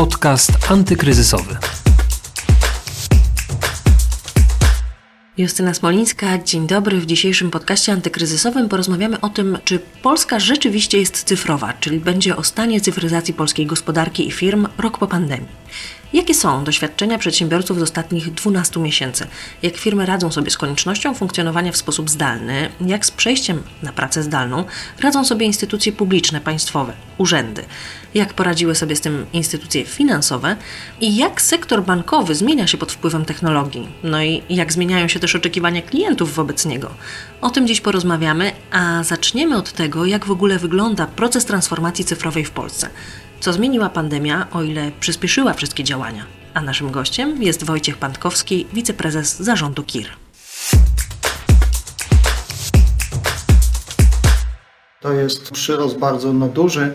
Podcast antykryzysowy. Justyna Smolińska, dzień dobry. W dzisiejszym podcaście antykryzysowym porozmawiamy o tym, czy Polska rzeczywiście jest cyfrowa, czyli będzie o stanie cyfryzacji polskiej gospodarki i firm rok po pandemii. Jakie są doświadczenia przedsiębiorców z ostatnich 12 miesięcy? Jak firmy radzą sobie z koniecznością funkcjonowania w sposób zdalny? Jak z przejściem na pracę zdalną radzą sobie instytucje publiczne, państwowe, urzędy? Jak poradziły sobie z tym instytucje finansowe? I jak sektor bankowy zmienia się pod wpływem technologii? No i jak zmieniają się też oczekiwania klientów wobec niego? O tym dziś porozmawiamy, a zaczniemy od tego, jak w ogóle wygląda proces transformacji cyfrowej w Polsce co zmieniła pandemia, o ile przyspieszyła wszystkie działania. A naszym gościem jest Wojciech Pantkowski, wiceprezes zarządu KIR. To jest przyrost bardzo no duży.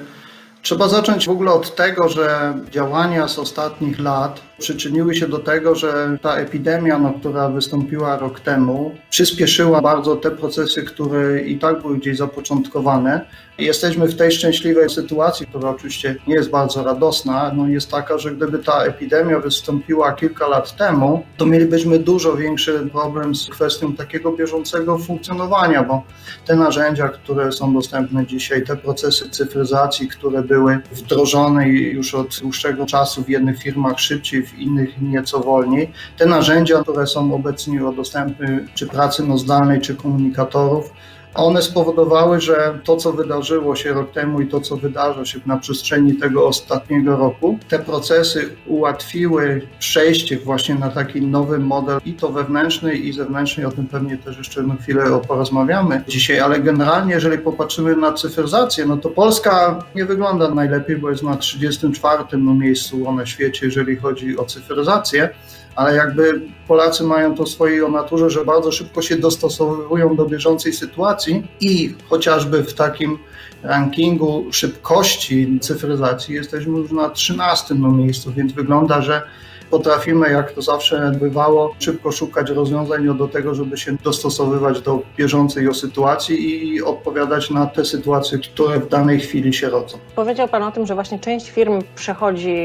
Trzeba zacząć w ogóle od tego, że działania z ostatnich lat przyczyniły się do tego, że ta epidemia, no, która wystąpiła rok temu, przyspieszyła bardzo te procesy, które i tak były gdzieś zapoczątkowane. Jesteśmy w tej szczęśliwej sytuacji, która oczywiście nie jest bardzo radosna, no jest taka, że gdyby ta epidemia wystąpiła kilka lat temu, to mielibyśmy dużo większy problem z kwestią takiego bieżącego funkcjonowania, bo te narzędzia, które są dostępne dzisiaj, te procesy cyfryzacji, które były wdrożone już od dłuższego czasu w jednych firmach szybciej, w innych nieco wolniej. Te narzędzia, które są obecnie dostępne, czy pracy no zdalnej, czy komunikatorów, one spowodowały, że to, co wydarzyło się rok temu i to, co wydarza się na przestrzeni tego ostatniego roku, te procesy ułatwiły przejście właśnie na taki nowy model i to wewnętrzny i zewnętrzny. O tym pewnie też jeszcze na chwilę porozmawiamy dzisiaj, ale generalnie, jeżeli popatrzymy na cyfryzację, no to Polska nie wygląda najlepiej, bo jest na 34 no, miejscu na świecie, jeżeli chodzi o cyfryzację ale jakby Polacy mają to swoje o naturze, że bardzo szybko się dostosowują do bieżącej sytuacji i chociażby w takim rankingu szybkości cyfryzacji jesteśmy już na 13 miejscu, więc wygląda, że potrafimy, jak to zawsze bywało, szybko szukać rozwiązań do tego, żeby się dostosowywać do bieżącej sytuacji i odpowiadać na te sytuacje, które w danej chwili się rodzą. Powiedział Pan o tym, że właśnie część firm przechodzi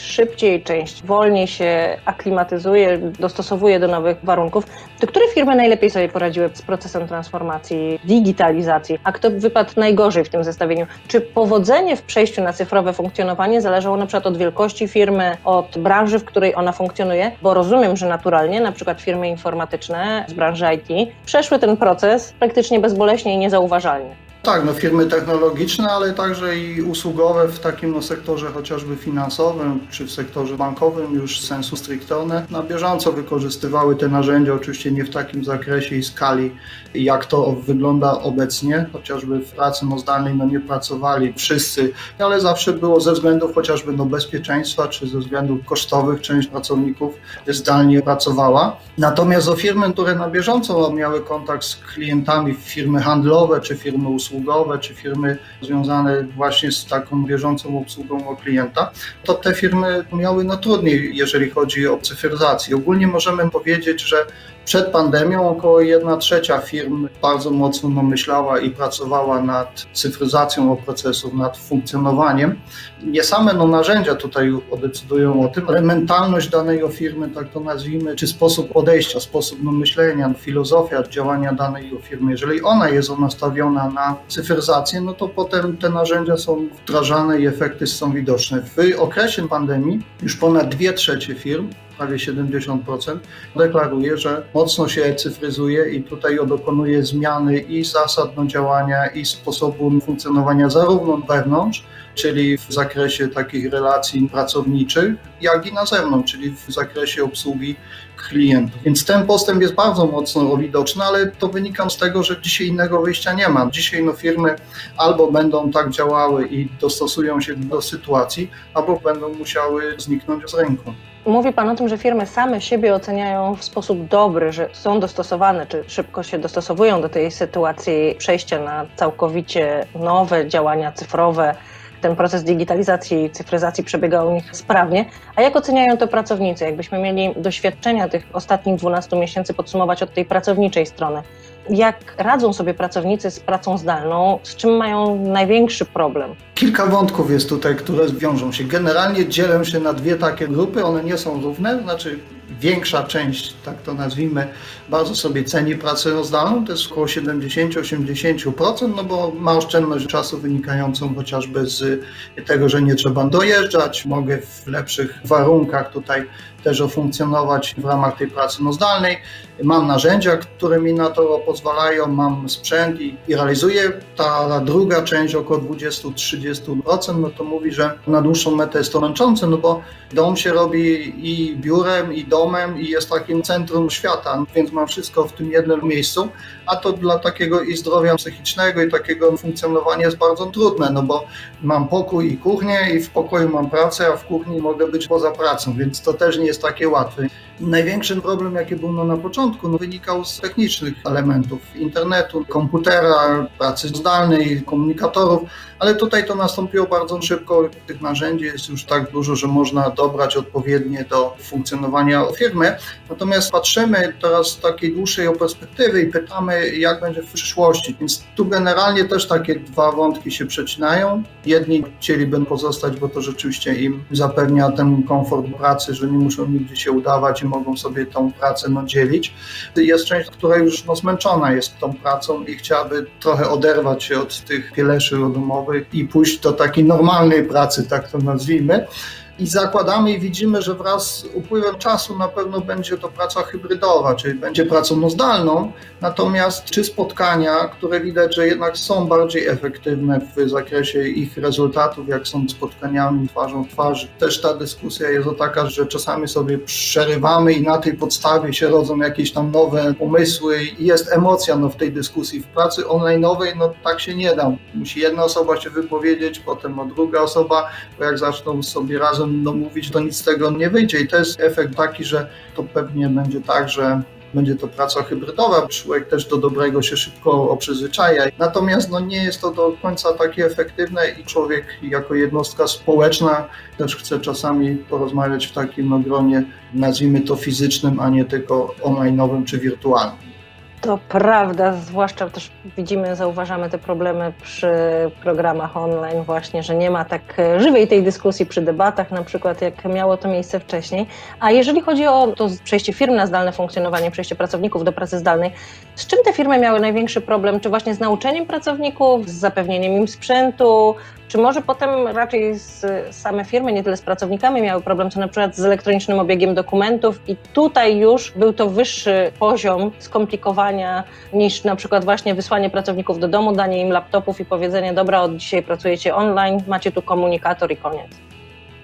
szybciej, część wolniej się aklimatyzuje, dostosowuje do nowych warunków. To które firmy najlepiej sobie poradziły z procesem transformacji, digitalizacji, a kto wypadł najgorzej w tym zestawieniu? Czy powodzenie w przejściu na cyfrowe funkcjonowanie zależało na przykład od wielkości firmy, od branży, w której ona funkcjonuje? Bo rozumiem, że naturalnie na przykład firmy informatyczne z branży IT przeszły ten proces praktycznie bezboleśnie i niezauważalnie. Tak, no firmy technologiczne, ale także i usługowe w takim no, sektorze chociażby finansowym czy w sektorze bankowym już sensu stricte na bieżąco wykorzystywały te narzędzia, oczywiście nie w takim zakresie i skali, jak to wygląda obecnie, chociażby w pracy no, zdalnej no, nie pracowali wszyscy, ale zawsze było ze względów chociażby no, bezpieczeństwa czy ze względów kosztowych część pracowników zdalnie pracowała. Natomiast o firmy, które na bieżąco miały kontakt z klientami, firmy handlowe czy firmy usługowe, usługowe czy firmy związane właśnie z taką bieżącą obsługą o klienta, to te firmy miały no trudniej, jeżeli chodzi o cyfryzację. Ogólnie możemy powiedzieć, że przed pandemią około 1 trzecia firm bardzo mocno myślała i pracowała nad cyfryzacją procesów, nad funkcjonowaniem. Nie same no, narzędzia tutaj decydują o tym, ale mentalność danej firmy, tak to nazwijmy, czy sposób podejścia, sposób no, myślenia, filozofia działania danej firmy. Jeżeli ona jest nastawiona na cyfryzację, no to potem te narzędzia są wdrażane i efekty są widoczne. W okresie pandemii już ponad 2 trzecie firm prawie 70%, deklaruje, że mocno się cyfryzuje i tutaj dokonuje zmiany i zasad działania, i sposobu funkcjonowania zarówno wewnątrz, czyli w zakresie takich relacji pracowniczych, jak i na zewnątrz, czyli w zakresie obsługi klientów. Więc ten postęp jest bardzo mocno widoczny, ale to wynika z tego, że dzisiaj innego wyjścia nie ma. Dzisiaj no, firmy albo będą tak działały i dostosują się do sytuacji, albo będą musiały zniknąć z rynku. Mówi Pan o tym, że firmy same siebie oceniają w sposób dobry, że są dostosowane, czy szybko się dostosowują do tej sytuacji przejścia na całkowicie nowe działania cyfrowe, ten proces digitalizacji i cyfryzacji przebiega u nich sprawnie. A jak oceniają to pracownicy? Jakbyśmy mieli doświadczenia tych ostatnich 12 miesięcy podsumować od tej pracowniczej strony, jak radzą sobie pracownicy z pracą zdalną, z czym mają największy problem? Kilka wątków jest tutaj, które wiążą się. Generalnie dzielę się na dwie takie grupy, one nie są równe, znaczy większa część, tak to nazwijmy, bardzo sobie ceni pracę zdalną, to jest około 70-80%, no bo ma oszczędność czasu wynikającą chociażby z tego, że nie trzeba dojeżdżać, mogę w lepszych warunkach tutaj też funkcjonować w ramach tej pracy no zdalnej. Mam narzędzia, które mi na to pozwalają, mam sprzęt i, i realizuję. Ta druga część, około 20-30%, no to mówi, że na dłuższą metę jest to męczące, no bo dom się robi i biurem, i domem, i jest takim centrum świata, więc mam wszystko w tym jednym miejscu, a to dla takiego i zdrowia psychicznego, i takiego funkcjonowania jest bardzo trudne, no bo mam pokój i kuchnię, i w pokoju mam pracę, a w kuchni mogę być poza pracą, więc to też nie jest takie łatwe. Największy problem, jaki był no na początku, no wynikał z technicznych elementów internetu, komputera, pracy zdalnej, komunikatorów, ale tutaj to nastąpiło bardzo szybko. Tych narzędzi jest już tak dużo, że można dobrać odpowiednie do funkcjonowania firmy. Natomiast patrzymy teraz z takiej dłuższej perspektywy i pytamy, jak będzie w przyszłości. Więc tu generalnie też takie dwa wątki się przecinają. Jedni chcieliby pozostać, bo to rzeczywiście im zapewnia ten komfort pracy, że nie muszą nigdzie się udawać i mogą sobie tą pracę no, dzielić. Jest część, która już no, zmęczona jest tą pracą i chciałaby trochę oderwać się od tych pieleszy domowych i pójść do takiej normalnej pracy, tak to nazwijmy i zakładamy i widzimy, że wraz z upływem czasu na pewno będzie to praca hybrydowa, czyli będzie pracą no zdalną, natomiast czy spotkania, które widać, że jednak są bardziej efektywne w zakresie ich rezultatów, jak są spotkaniami twarzą w twarz. Też ta dyskusja jest o taka, że czasami sobie przerywamy i na tej podstawie się rodzą jakieś tam nowe pomysły i jest emocja no, w tej dyskusji. W pracy online'owej no tak się nie da. Musi jedna osoba się wypowiedzieć, potem o druga osoba, bo jak zaczną sobie razem no, mówić, to nic z tego nie wyjdzie. I to jest efekt taki, że to pewnie będzie tak, że będzie to praca hybrydowa, człowiek też do dobrego się szybko oprzyzwyczaja. Natomiast no, nie jest to do końca takie efektywne i człowiek jako jednostka społeczna też chce czasami porozmawiać w takim gronie, nazwijmy to fizycznym, a nie tylko online'owym czy wirtualnym. To prawda, zwłaszcza też widzimy, zauważamy te problemy przy programach online właśnie, że nie ma tak żywej tej dyskusji przy debatach, na przykład jak miało to miejsce wcześniej. A jeżeli chodzi o to przejście firm na zdalne funkcjonowanie, przejście pracowników do pracy zdalnej, z czym te firmy miały największy problem? Czy właśnie z nauczeniem pracowników, z zapewnieniem im sprzętu, czy może potem raczej z, same firmy, nie tyle z pracownikami miały problem, co na przykład z elektronicznym obiegiem dokumentów i tutaj już był to wyższy poziom skomplikowania niż na przykład właśnie wysłanie pracowników do domu, danie im laptopów i powiedzenie, dobra, od dzisiaj pracujecie online, macie tu komunikator i koniec.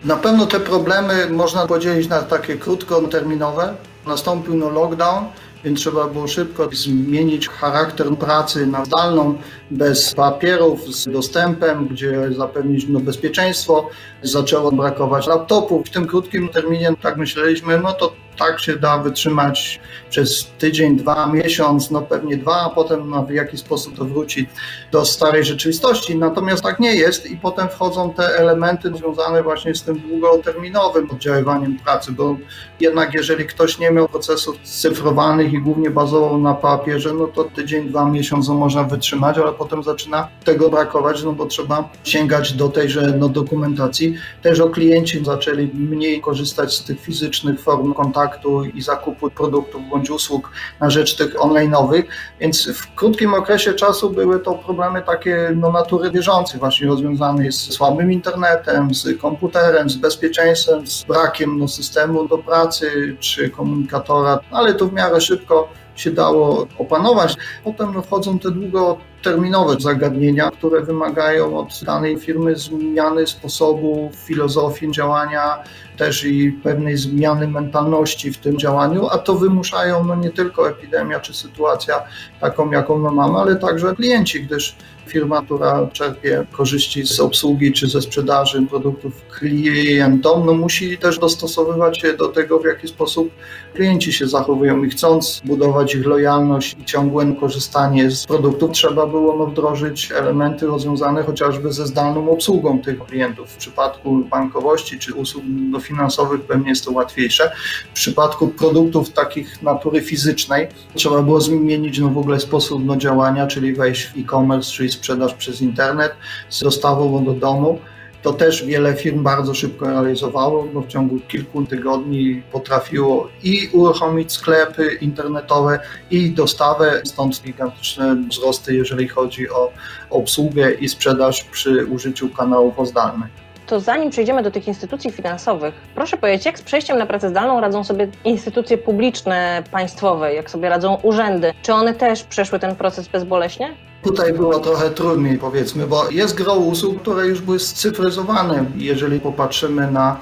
Na pewno te problemy można podzielić na takie krótkoterminowe. Nastąpił no lockdown, więc trzeba było szybko zmienić charakter pracy na zdalną, bez papierów, z dostępem, gdzie zapewnić no, bezpieczeństwo. Zaczęło brakować laptopów. W tym krótkim terminie, tak myśleliśmy, no to tak się da wytrzymać przez tydzień, dwa, miesiąc, no pewnie dwa, a potem no, w jaki sposób to wróci do starej rzeczywistości. Natomiast tak nie jest i potem wchodzą te elementy związane właśnie z tym długoterminowym oddziaływaniem pracy, bo jednak jeżeli ktoś nie miał procesów cyfrowanych i głównie bazował na papierze, no to tydzień, dwa miesiące można wytrzymać, ale potem zaczyna tego brakować, no bo trzeba sięgać do tejże no, dokumentacji. Też o klienci zaczęli mniej korzystać z tych fizycznych form kontaktu, i zakupu produktów bądź usług na rzecz tych online'owych, więc w krótkim okresie czasu były to problemy takie no, natury bieżącej, właśnie rozwiązane z słabym internetem, z komputerem, z bezpieczeństwem, z brakiem no, systemu do pracy czy komunikatora, ale to w miarę szybko się dało opanować. Potem no, wchodzą te długoterminowe zagadnienia, które wymagają od danej firmy zmiany sposobu, filozofii działania, też i pewnej zmiany mentalności w tym działaniu, a to wymuszają no, nie tylko epidemia czy sytuacja taką, jaką my mamy, ale także klienci, gdyż firma, która czerpie korzyści z obsługi czy ze sprzedaży produktów klientom, no musi też dostosowywać się do tego, w jaki sposób klienci się zachowują i chcąc budować ich lojalność i ciągłe korzystanie z produktów, trzeba było no, wdrożyć elementy rozwiązane chociażby ze zdalną obsługą tych klientów. W przypadku bankowości czy usług finansowych pewnie jest to łatwiejsze. W przypadku produktów takich natury fizycznej trzeba było zmienić no, w ogóle sposób no, działania, czyli wejść w e-commerce, czyli sprzedaż przez internet z dostawą do domu. To też wiele firm bardzo szybko realizowało, bo w ciągu kilku tygodni potrafiło i uruchomić sklepy internetowe, i dostawę, stąd gigantyczne wzrosty, jeżeli chodzi o obsługę i sprzedaż przy użyciu kanałów ozdalnych. To zanim przejdziemy do tych instytucji finansowych, proszę powiedzieć, jak z przejściem na pracę zdalną radzą sobie instytucje publiczne, państwowe, jak sobie radzą urzędy? Czy one też przeszły ten proces bezboleśnie? Tutaj było trochę trudniej, powiedzmy, bo jest gro usług, które już były scyfryzowane. Jeżeli popatrzymy na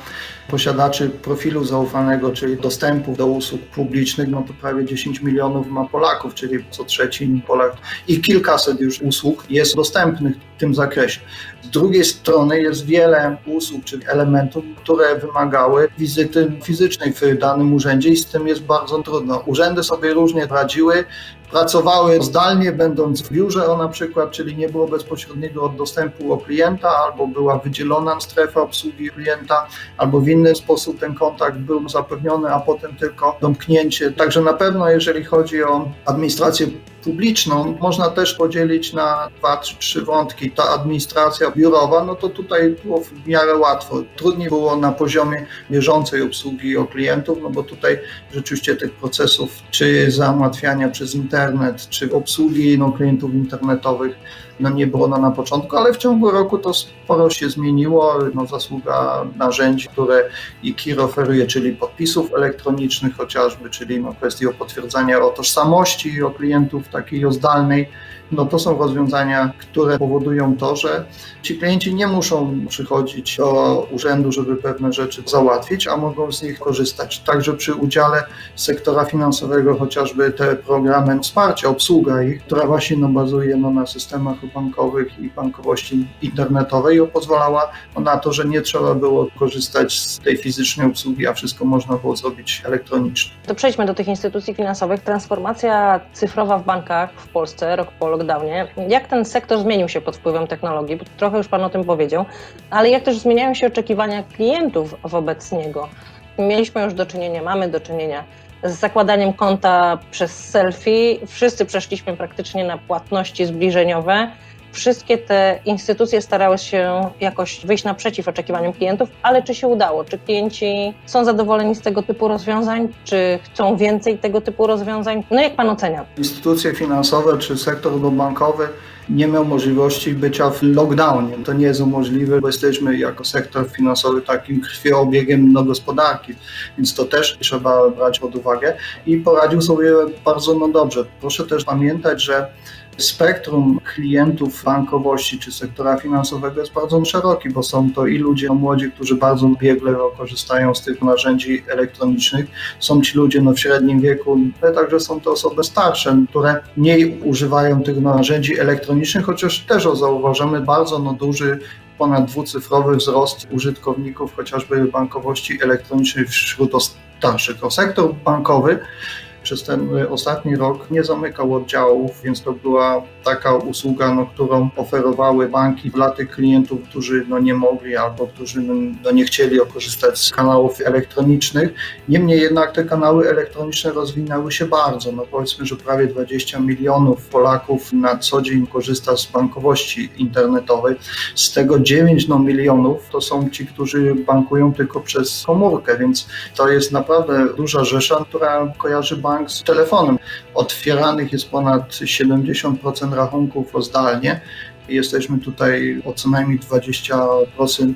posiadaczy profilu zaufanego, czyli dostępu do usług publicznych, no to prawie 10 milionów ma Polaków, czyli co trzeci Polak i kilkaset już usług jest dostępnych w tym zakresie. Z drugiej strony jest wiele usług czy elementów, które wymagały wizyty fizycznej w danym urzędzie i z tym jest bardzo trudno. Urzędy sobie różnie radziły, pracowały zdalnie, będąc w biurze o na przykład, czyli nie było bezpośredniego dostępu o klienta, albo była wydzielona strefa obsługi klienta, albo w inny sposób ten kontakt był zapewniony, a potem tylko domknięcie. Także na pewno, jeżeli chodzi o administrację publiczną można też podzielić na dwa trzy wątki. Ta administracja biurowa, no to tutaj było w miarę łatwo. Trudniej było na poziomie bieżącej obsługi o klientów, no bo tutaj rzeczywiście tych procesów, czy załatwiania przez internet, czy obsługi no, klientów internetowych, no nie było na, początku, ale w ciągu roku to sporo się zmieniło. No, zasługa narzędzi, które IKIR oferuje, czyli podpisów elektronicznych chociażby, czyli no, kwestii potwierdzania o tożsamości o klientów takiej o zdalnej no to są rozwiązania, które powodują to, że ci klienci nie muszą przychodzić do urzędu, żeby pewne rzeczy załatwić, a mogą z nich korzystać. Także przy udziale sektora finansowego, chociażby te programy wsparcia, obsługa ich, która właśnie no, bazuje no, na systemach bankowych i bankowości internetowej, pozwalała na to, że nie trzeba było korzystać z tej fizycznej obsługi, a wszystko można było zrobić elektronicznie. To przejdźmy do tych instytucji finansowych. Transformacja cyfrowa w bankach w Polsce rok po lockdownie. Jak ten sektor zmienił się pod wpływem technologii? Bo trochę już Pan o tym powiedział, ale jak też zmieniają się oczekiwania klientów wobec niego? Mieliśmy już do czynienia, mamy do czynienia z zakładaniem konta przez selfie. Wszyscy przeszliśmy praktycznie na płatności zbliżeniowe wszystkie te instytucje starały się jakoś wyjść naprzeciw oczekiwaniom klientów, ale czy się udało? Czy klienci są zadowoleni z tego typu rozwiązań? Czy chcą więcej tego typu rozwiązań? No jak pan ocenia? Instytucje finansowe czy sektor bankowy nie miał możliwości bycia w lockdownie. To nie jest możliwe, bo jesteśmy jako sektor finansowy takim krwiobiegiem no, gospodarki, więc to też trzeba brać pod uwagę i poradził sobie bardzo no, dobrze. Proszę też pamiętać, że spektrum klientów bankowości czy sektora finansowego jest bardzo szeroki, bo są to i ludzie młodzi, którzy bardzo biegle korzystają z tych narzędzi elektronicznych, są ci ludzie no, w średnim wieku, ale także są to osoby starsze, które mniej używają tych narzędzi elektronicznych, chociaż też zauważamy bardzo no, duży ponad dwucyfrowy wzrost użytkowników chociażby bankowości elektronicznej wśród starszych. Sektor bankowy przez ten ostatni rok nie zamykał oddziałów, więc to była taka usługa, no, którą oferowały banki dla tych klientów, którzy no, nie mogli albo którzy no, no, nie chcieli korzystać z kanałów elektronicznych. Niemniej jednak te kanały elektroniczne rozwinęły się bardzo. No, powiedzmy, że prawie 20 milionów Polaków na co dzień korzysta z bankowości internetowej. Z tego 9 no, milionów to są ci, którzy bankują tylko przez komórkę, więc to jest naprawdę duża rzesza, która kojarzy bank bank z telefonem. Otwieranych jest ponad 70% rachunków zdalnie. Jesteśmy tutaj o co najmniej 20%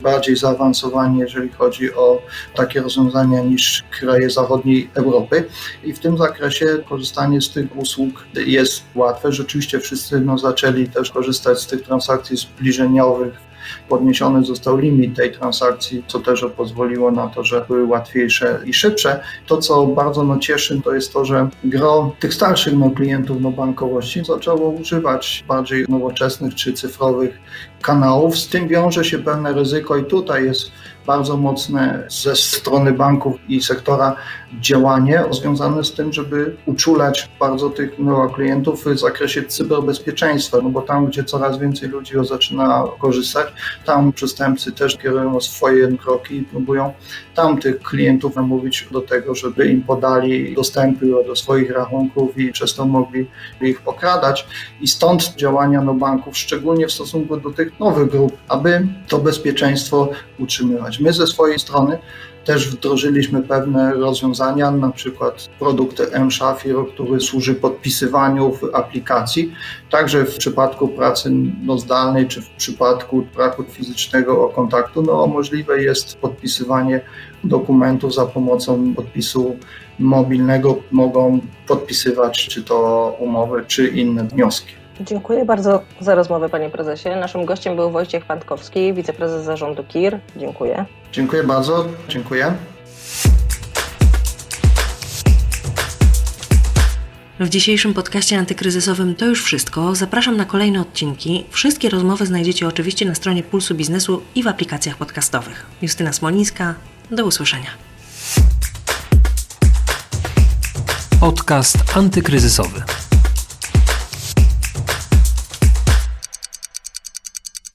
bardziej zaawansowani, jeżeli chodzi o takie rozwiązania niż kraje zachodniej Europy. I w tym zakresie korzystanie z tych usług jest łatwe. Rzeczywiście wszyscy no, zaczęli też korzystać z tych transakcji zbliżeniowych podniesiony został limit tej transakcji, co też pozwoliło na to, że były łatwiejsze i szybsze. To, co bardzo no, cieszy, to jest to, że gro tych starszych no, klientów no, bankowości zaczęło używać bardziej nowoczesnych czy cyfrowych kanałów. Z tym wiąże się pewne ryzyko i tutaj jest bardzo mocne ze strony banków i sektora działanie związane z tym, żeby uczulać bardzo tych klientów w zakresie cyberbezpieczeństwa, no bo tam, gdzie coraz więcej ludzi zaczyna korzystać, tam przestępcy też kierują swoje kroki i próbują tam tych klientów namówić do tego, żeby im podali dostępy do swoich rachunków i przez to mogli ich pokradać. I stąd działania no, banków, szczególnie w stosunku do tych nowych grup, aby to bezpieczeństwo utrzymywać. My ze swojej strony też wdrożyliśmy pewne rozwiązania, na przykład produkt M-Shafir, który służy podpisywaniu w aplikacji. Także w przypadku pracy no, zdalnej, czy w przypadku braku fizycznego kontaktu, no, możliwe jest podpisywanie dokumentów za pomocą podpisu mobilnego. Mogą podpisywać czy to umowy, czy inne wnioski. Dziękuję bardzo za rozmowę, panie prezesie. Naszym gościem był Wojciech Pantkowski, wiceprezes zarządu KIR. Dziękuję. Dziękuję bardzo. Dziękuję. W dzisiejszym podcaście antykryzysowym to już wszystko. Zapraszam na kolejne odcinki. Wszystkie rozmowy znajdziecie oczywiście na stronie Pulsu Biznesu i w aplikacjach podcastowych. Justyna Smolińska, do usłyszenia. Podcast antykryzysowy.